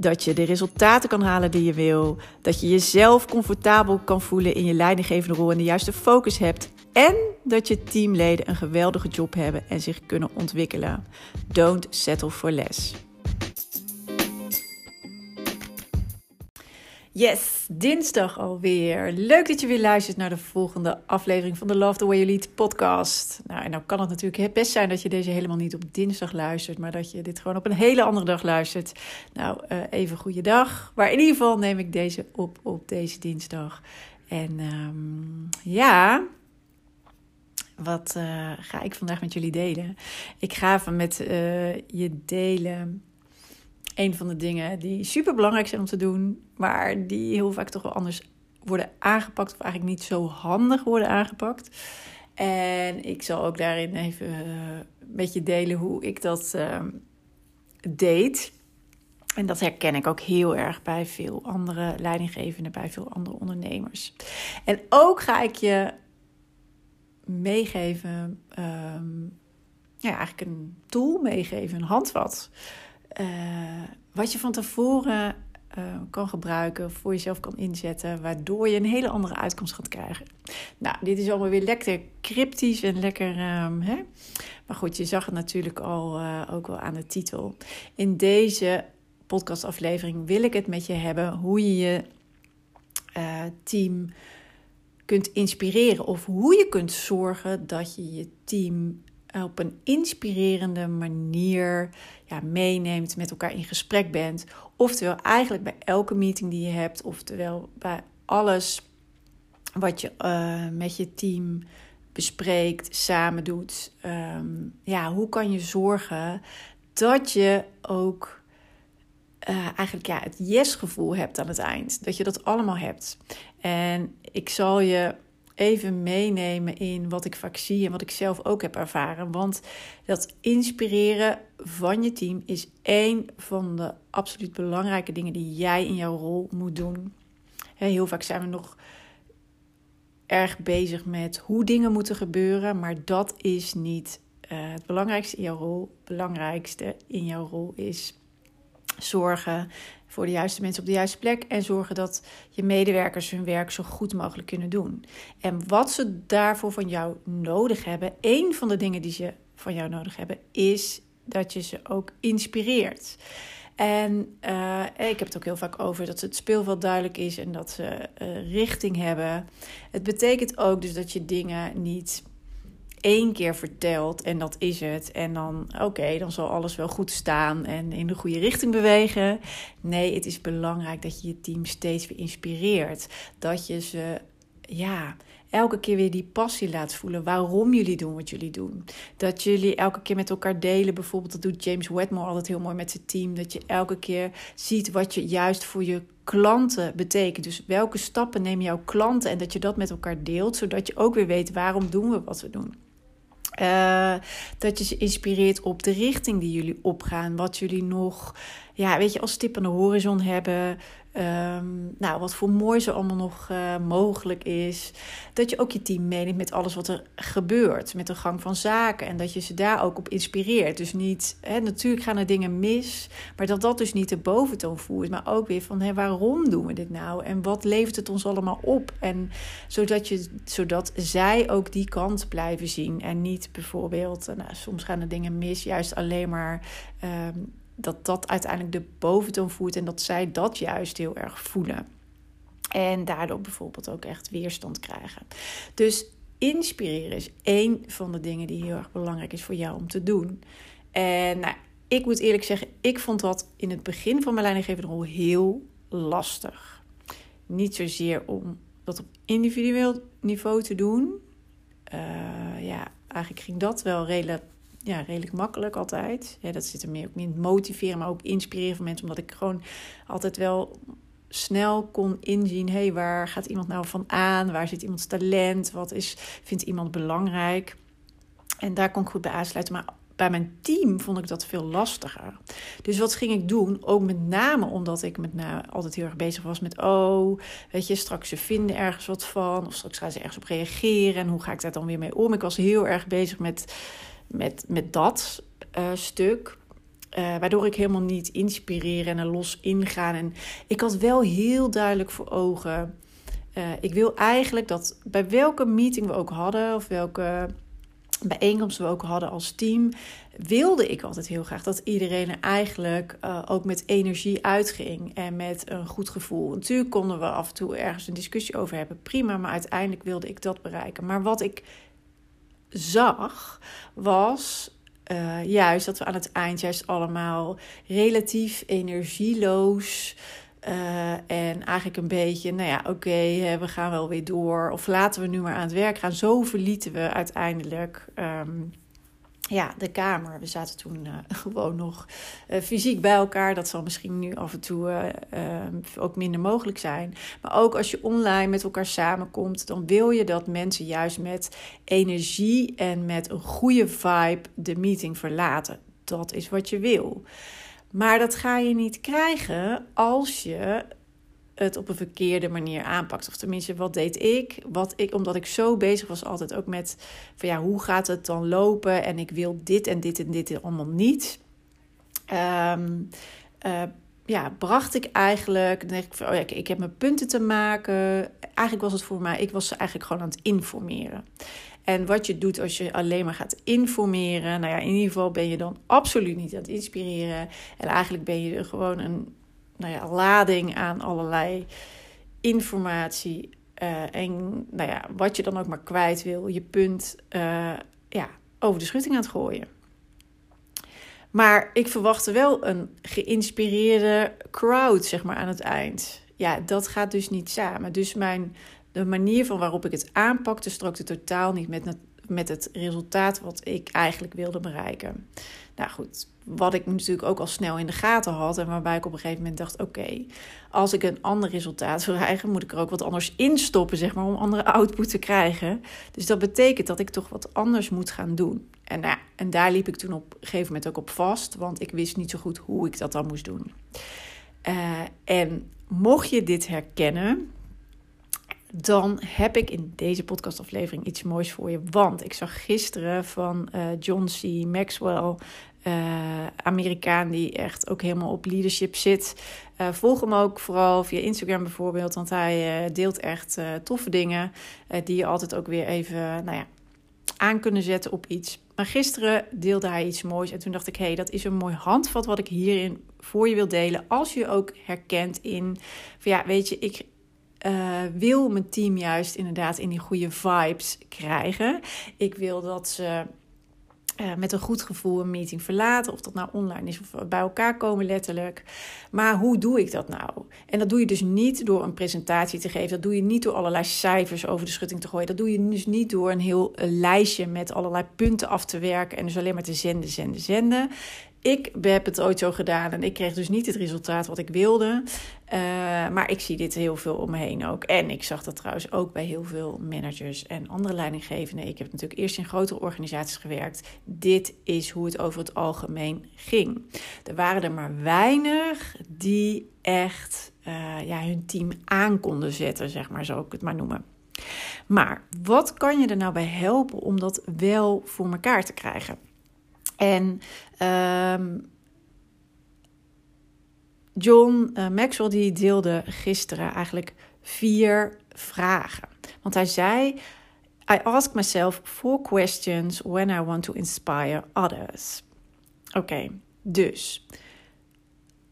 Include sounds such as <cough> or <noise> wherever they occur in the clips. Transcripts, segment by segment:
Dat je de resultaten kan halen die je wil. Dat je jezelf comfortabel kan voelen in je leidinggevende rol en de juiste focus hebt. En dat je teamleden een geweldige job hebben en zich kunnen ontwikkelen. Don't settle for less. Yes, dinsdag alweer. Leuk dat je weer luistert naar de volgende aflevering van de Love the Way You Lead podcast. Nou, en nou kan het natuurlijk best zijn dat je deze helemaal niet op dinsdag luistert, maar dat je dit gewoon op een hele andere dag luistert. Nou, uh, even goeiedag. Maar in ieder geval neem ik deze op op deze dinsdag. En um, ja, wat uh, ga ik vandaag met jullie delen? Ik ga even met uh, je delen een van de dingen die super belangrijk zijn om te doen, maar die heel vaak toch wel anders worden aangepakt, of eigenlijk niet zo handig worden aangepakt. En ik zal ook daarin even uh, met je delen hoe ik dat uh, deed. En dat herken ik ook heel erg bij veel andere leidinggevenden, bij veel andere ondernemers. En ook ga ik je meegeven, um, ja, eigenlijk een tool meegeven, een handvat. Uh, wat je van tevoren uh, kan gebruiken, voor jezelf kan inzetten, waardoor je een hele andere uitkomst gaat krijgen. Nou, dit is allemaal weer lekker cryptisch en lekker. Um, hè? Maar goed, je zag het natuurlijk al uh, ook wel aan de titel. In deze podcastaflevering wil ik het met je hebben hoe je je team kunt inspireren of hoe je kunt zorgen dat je je team op een inspirerende manier ja, meeneemt, met elkaar in gesprek bent. Oftewel eigenlijk bij elke meeting die je hebt, oftewel bij alles wat je uh, met je team bespreekt, samen doet. Um, ja, hoe kan je zorgen dat je ook uh, eigenlijk ja, het yes-gevoel hebt aan het eind. Dat je dat allemaal hebt. En ik zal je even meenemen in wat ik vaak zie en wat ik zelf ook heb ervaren. Want dat inspireren van je team is één van de absoluut belangrijke dingen die jij in jouw rol moet doen. Heel vaak zijn we nog erg bezig met hoe dingen moeten gebeuren, maar dat is niet uh, het belangrijkste in jouw rol. Het belangrijkste in jouw rol is zorgen voor de juiste mensen op de juiste plek en zorgen dat je medewerkers hun werk zo goed mogelijk kunnen doen. En wat ze daarvoor van jou nodig hebben, één van de dingen die ze van jou nodig hebben, is dat je ze ook inspireert. En uh, ik heb het ook heel vaak over dat het speelveld duidelijk is en dat ze uh, richting hebben. Het betekent ook dus dat je dingen niet één keer vertelt en dat is het. En dan, oké, dan zal alles wel goed staan en in de goede richting bewegen. Nee, het is belangrijk dat je je team steeds weer inspireert. Dat je ze, ja, elke keer weer die passie laat voelen. Waarom jullie doen wat jullie doen. Dat jullie elke keer met elkaar delen. Bijvoorbeeld, dat doet James Wedmore altijd heel mooi met zijn team. Dat je elke keer ziet wat je juist voor je klanten betekent. Dus welke stappen nemen jouw klanten en dat je dat met elkaar deelt. Zodat je ook weer weet waarom doen we wat we doen. Uh, dat je ze inspireert op de richting die jullie opgaan. Wat jullie nog, ja, weet je, als stip aan de horizon hebben. Um, nou, wat voor mooi zo allemaal nog uh, mogelijk is. Dat je ook je team meeneemt met alles wat er gebeurt. Met de gang van zaken. En dat je ze daar ook op inspireert. Dus niet, hè, natuurlijk gaan er dingen mis. Maar dat dat dus niet de boventoon voert. Maar ook weer van, hè, waarom doen we dit nou? En wat levert het ons allemaal op? En zodat, je, zodat zij ook die kant blijven zien. En niet bijvoorbeeld, nou, soms gaan er dingen mis. Juist alleen maar... Um, dat dat uiteindelijk de boventoon voert en dat zij dat juist heel erg voelen. En daardoor bijvoorbeeld ook echt weerstand krijgen. Dus inspireren is één van de dingen die heel erg belangrijk is voor jou om te doen. En nou, ik moet eerlijk zeggen, ik vond dat in het begin van mijn leidinggevende rol heel lastig. Niet zozeer om dat op individueel niveau te doen. Uh, ja, eigenlijk ging dat wel relatief ja, redelijk makkelijk altijd. Ja, dat zit er meer ook niet motiveren, maar ook inspireren van mensen. Omdat ik gewoon altijd wel snel kon inzien: hé, hey, waar gaat iemand nou van aan? Waar zit iemands talent? Wat is, vindt iemand belangrijk? En daar kon ik goed bij aansluiten. Maar bij mijn team vond ik dat veel lastiger. Dus wat ging ik doen? Ook met name omdat ik met name altijd heel erg bezig was met... oh, weet je, straks ze vinden ergens wat van... of straks gaan ze ergens op reageren... en hoe ga ik daar dan weer mee om? Ik was heel erg bezig met, met, met dat uh, stuk... Uh, waardoor ik helemaal niet inspireren en er los ingaan. En ik had wel heel duidelijk voor ogen. Uh, ik wil eigenlijk dat bij welke meeting we ook hadden, of welke bijeenkomst we ook hadden als team, wilde ik altijd heel graag dat iedereen er eigenlijk ook met energie uitging en met een goed gevoel. Natuurlijk konden we af en toe ergens een discussie over hebben, prima, maar uiteindelijk wilde ik dat bereiken. Maar wat ik zag was uh, juist dat we aan het eind juist allemaal relatief energieloos. Uh, en eigenlijk een beetje, nou ja, oké, we gaan wel weer door. Of laten we nu maar aan het werk gaan. Zo verlieten we uiteindelijk um, ja, de kamer. We zaten toen uh, <laughs> gewoon nog uh, fysiek bij elkaar. Dat zal misschien nu af en toe ook minder mogelijk zijn. Maar ook als je online met elkaar samenkomt, dan wil je dat mensen juist met energie en met een goede vibe de meeting verlaten. Dat is wat je wil. Maar dat ga je niet krijgen als je het op een verkeerde manier aanpakt. Of tenminste, wat deed ik? Wat ik omdat ik zo bezig was altijd ook met van ja, hoe gaat het dan lopen? En ik wil dit en dit en dit allemaal niet. Um, uh, ja, bracht ik eigenlijk. Dan ik, van, oh ja, ik, ik heb mijn punten te maken. Eigenlijk was het voor mij, ik was eigenlijk gewoon aan het informeren. En wat je doet als je alleen maar gaat informeren. Nou ja, in ieder geval ben je dan absoluut niet aan het inspireren. En eigenlijk ben je gewoon een nou ja, lading aan allerlei informatie. Uh, en nou ja, wat je dan ook maar kwijt wil, je punt uh, ja, over de schutting aan het gooien. Maar ik verwachtte wel een geïnspireerde crowd, zeg maar, aan het eind. Ja, dat gaat dus niet samen. Dus mijn de manier van waarop ik het aanpakte strookte totaal niet met, met het resultaat wat ik eigenlijk wilde bereiken. Nou goed, wat ik natuurlijk ook al snel in de gaten had en waarbij ik op een gegeven moment dacht: oké, als ik een ander resultaat wil krijgen, moet ik er ook wat anders in stoppen, zeg maar, om andere output te krijgen. Dus dat betekent dat ik toch wat anders moet gaan doen. En, nou, en daar liep ik toen op een gegeven moment ook op vast, want ik wist niet zo goed hoe ik dat dan moest doen. Uh, en mocht je dit herkennen, dan heb ik in deze podcastaflevering iets moois voor je. Want ik zag gisteren van uh, John C. Maxwell, uh, Amerikaan die echt ook helemaal op leadership zit. Uh, volg hem ook vooral via Instagram bijvoorbeeld, want hij deelt echt toffe dingen die je altijd ook weer even, nou ja, aan kunnen zetten op iets. Maar gisteren deelde hij iets moois en toen dacht ik, hé, hey, dat is een mooi handvat wat ik hierin voor je wil delen. Als je ook herkent in, ja, weet je, ik uh, wil mijn team juist inderdaad in die goede vibes krijgen. Ik wil dat ze uh, met een goed gevoel een meeting verlaten. Of dat nou online is of bij elkaar komen letterlijk. Maar hoe doe ik dat nou? En dat doe je dus niet door een presentatie te geven. Dat doe je niet door allerlei cijfers over de schutting te gooien. Dat doe je dus niet door een heel lijstje met allerlei punten af te werken. En dus alleen maar te zenden, zenden, zenden ik heb het ooit zo gedaan en ik kreeg dus niet het resultaat wat ik wilde. Uh, maar ik zie dit heel veel om me heen ook. En ik zag dat trouwens ook bij heel veel managers en andere leidinggevenden. Ik heb natuurlijk eerst in grotere organisaties gewerkt. Dit is hoe het over het algemeen ging. Er waren er maar weinig die echt uh, ja, hun team aan konden zetten, zeg maar, zo ik het maar noemen. Maar wat kan je er nou bij helpen om dat wel voor elkaar te krijgen? En um, John uh, Maxwell die deelde gisteren eigenlijk vier vragen. Want hij zei: I ask myself four questions when I want to inspire others. Oké, dus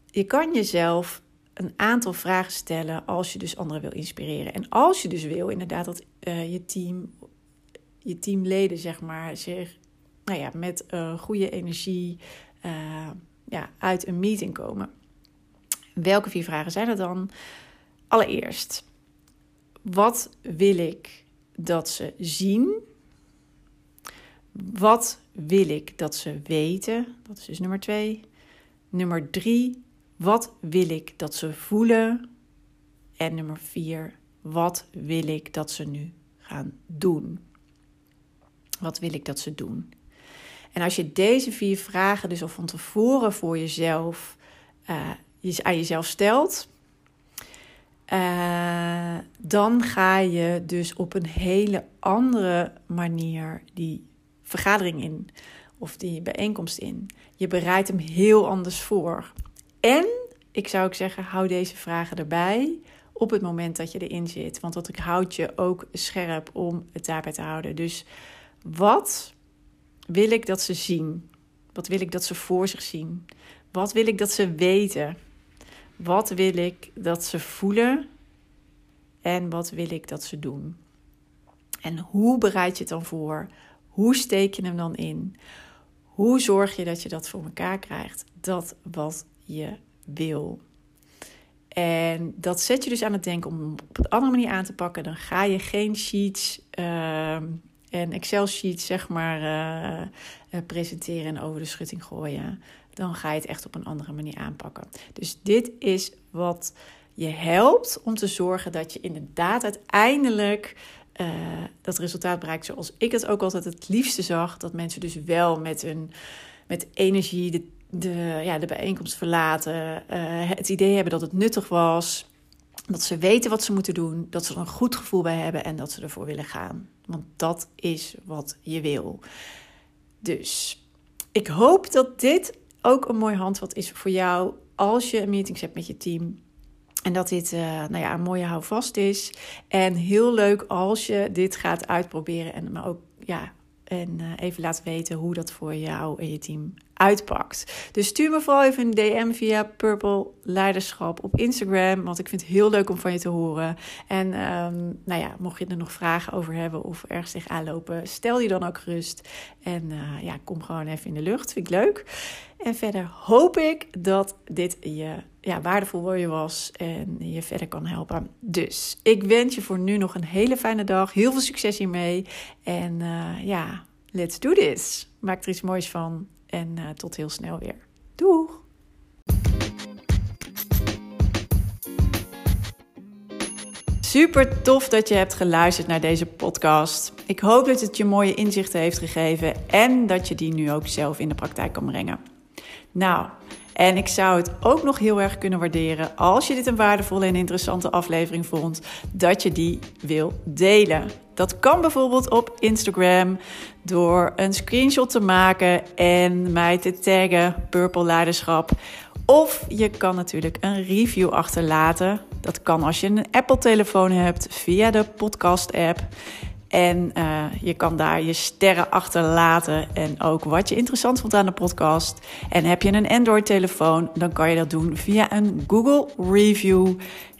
je kan jezelf een aantal vragen stellen als je dus anderen wil inspireren. En als je dus wil inderdaad dat uh, je team, je teamleden zeg maar zich nou ja, met uh, goede energie uh, ja, uit een meeting komen. Welke vier vragen zijn er dan? Allereerst, wat wil ik dat ze zien? Wat wil ik dat ze weten? Dat is dus nummer twee. Nummer drie, wat wil ik dat ze voelen? En nummer vier, wat wil ik dat ze nu gaan doen? Wat wil ik dat ze doen? En als je deze vier vragen dus al van tevoren voor jezelf uh, aan jezelf stelt, uh, dan ga je dus op een hele andere manier die vergadering in of die bijeenkomst in. Je bereidt hem heel anders voor. En ik zou ook zeggen, hou deze vragen erbij op het moment dat je erin zit. Want dat houdt je ook scherp om het daarbij te houden. Dus wat wil ik dat ze zien? Wat wil ik dat ze voor zich zien? Wat wil ik dat ze weten? Wat wil ik dat ze voelen? En wat wil ik dat ze doen? En hoe bereid je het dan voor? Hoe steek je hem dan in? Hoe zorg je dat je dat voor elkaar krijgt? Dat wat je wil. En dat zet je dus aan het denken om op een andere manier aan te pakken. Dan ga je geen sheets uh, en Excel-sheets zeg maar uh, uh, presenteren en over de schutting gooien. Dan ga je het echt op een andere manier aanpakken. Dus dit is wat je helpt om te zorgen dat je inderdaad uiteindelijk uh, dat resultaat bereikt zoals ik het ook altijd het liefste zag. Dat mensen dus wel met, een, met energie de, de, ja, de bijeenkomst verlaten. Het idee hebben dat het nuttig was. Dat ze weten wat ze moeten doen. Dat ze er een goed gevoel bij hebben en dat ze ervoor willen gaan. Want dat is wat je wil. Dus ik hoop dat dit ook een mooi handvat is voor jou als je een meeting hebt met je team. En dat dit uh, nou ja, een mooie houvast is. En heel leuk als je dit gaat uitproberen. En maar ook ja, en uh, even laat weten hoe dat voor jou en je team uitpakt. Dus stuur me vooral even een DM via Purple Leiderschap op Instagram. Want ik vind het heel leuk om van je te horen. En um, nou ja, mocht je er nog vragen over hebben of ergens tegenaan lopen, stel je dan ook gerust. En uh, ja, kom gewoon even in de lucht. Vind ik leuk. En verder hoop ik dat dit je ja, waardevol voor je was en je verder kan helpen. Dus ik wens je voor nu nog een hele fijne dag. Heel veel succes hiermee. En uh, ja, let's do this. Maak er iets moois van. En uh, tot heel snel weer. Doeg! Super tof dat je hebt geluisterd naar deze podcast. Ik hoop dat het je mooie inzichten heeft gegeven en dat je die nu ook zelf in de praktijk kan brengen. Nou, en ik zou het ook nog heel erg kunnen waarderen als je dit een waardevolle en interessante aflevering vond, dat je die wil delen. Dat kan bijvoorbeeld op Instagram door een screenshot te maken en mij te taggen Purple Leiderschap. Of je kan natuurlijk een review achterlaten. Dat kan als je een Apple-telefoon hebt via de podcast-app. En uh, je kan daar je sterren achterlaten en ook wat je interessant vond aan de podcast. En heb je een Android-telefoon, dan kan je dat doen via een Google Review.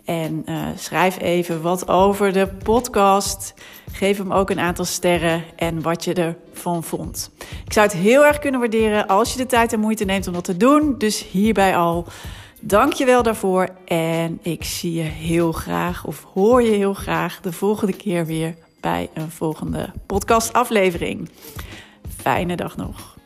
En uh, schrijf even wat over de podcast. Geef hem ook een aantal sterren en wat je ervan vond. Ik zou het heel erg kunnen waarderen als je de tijd en moeite neemt om dat te doen. Dus hierbij al. Dank je wel daarvoor. En ik zie je heel graag, of hoor je heel graag, de volgende keer weer bij een volgende podcastaflevering. Fijne dag nog.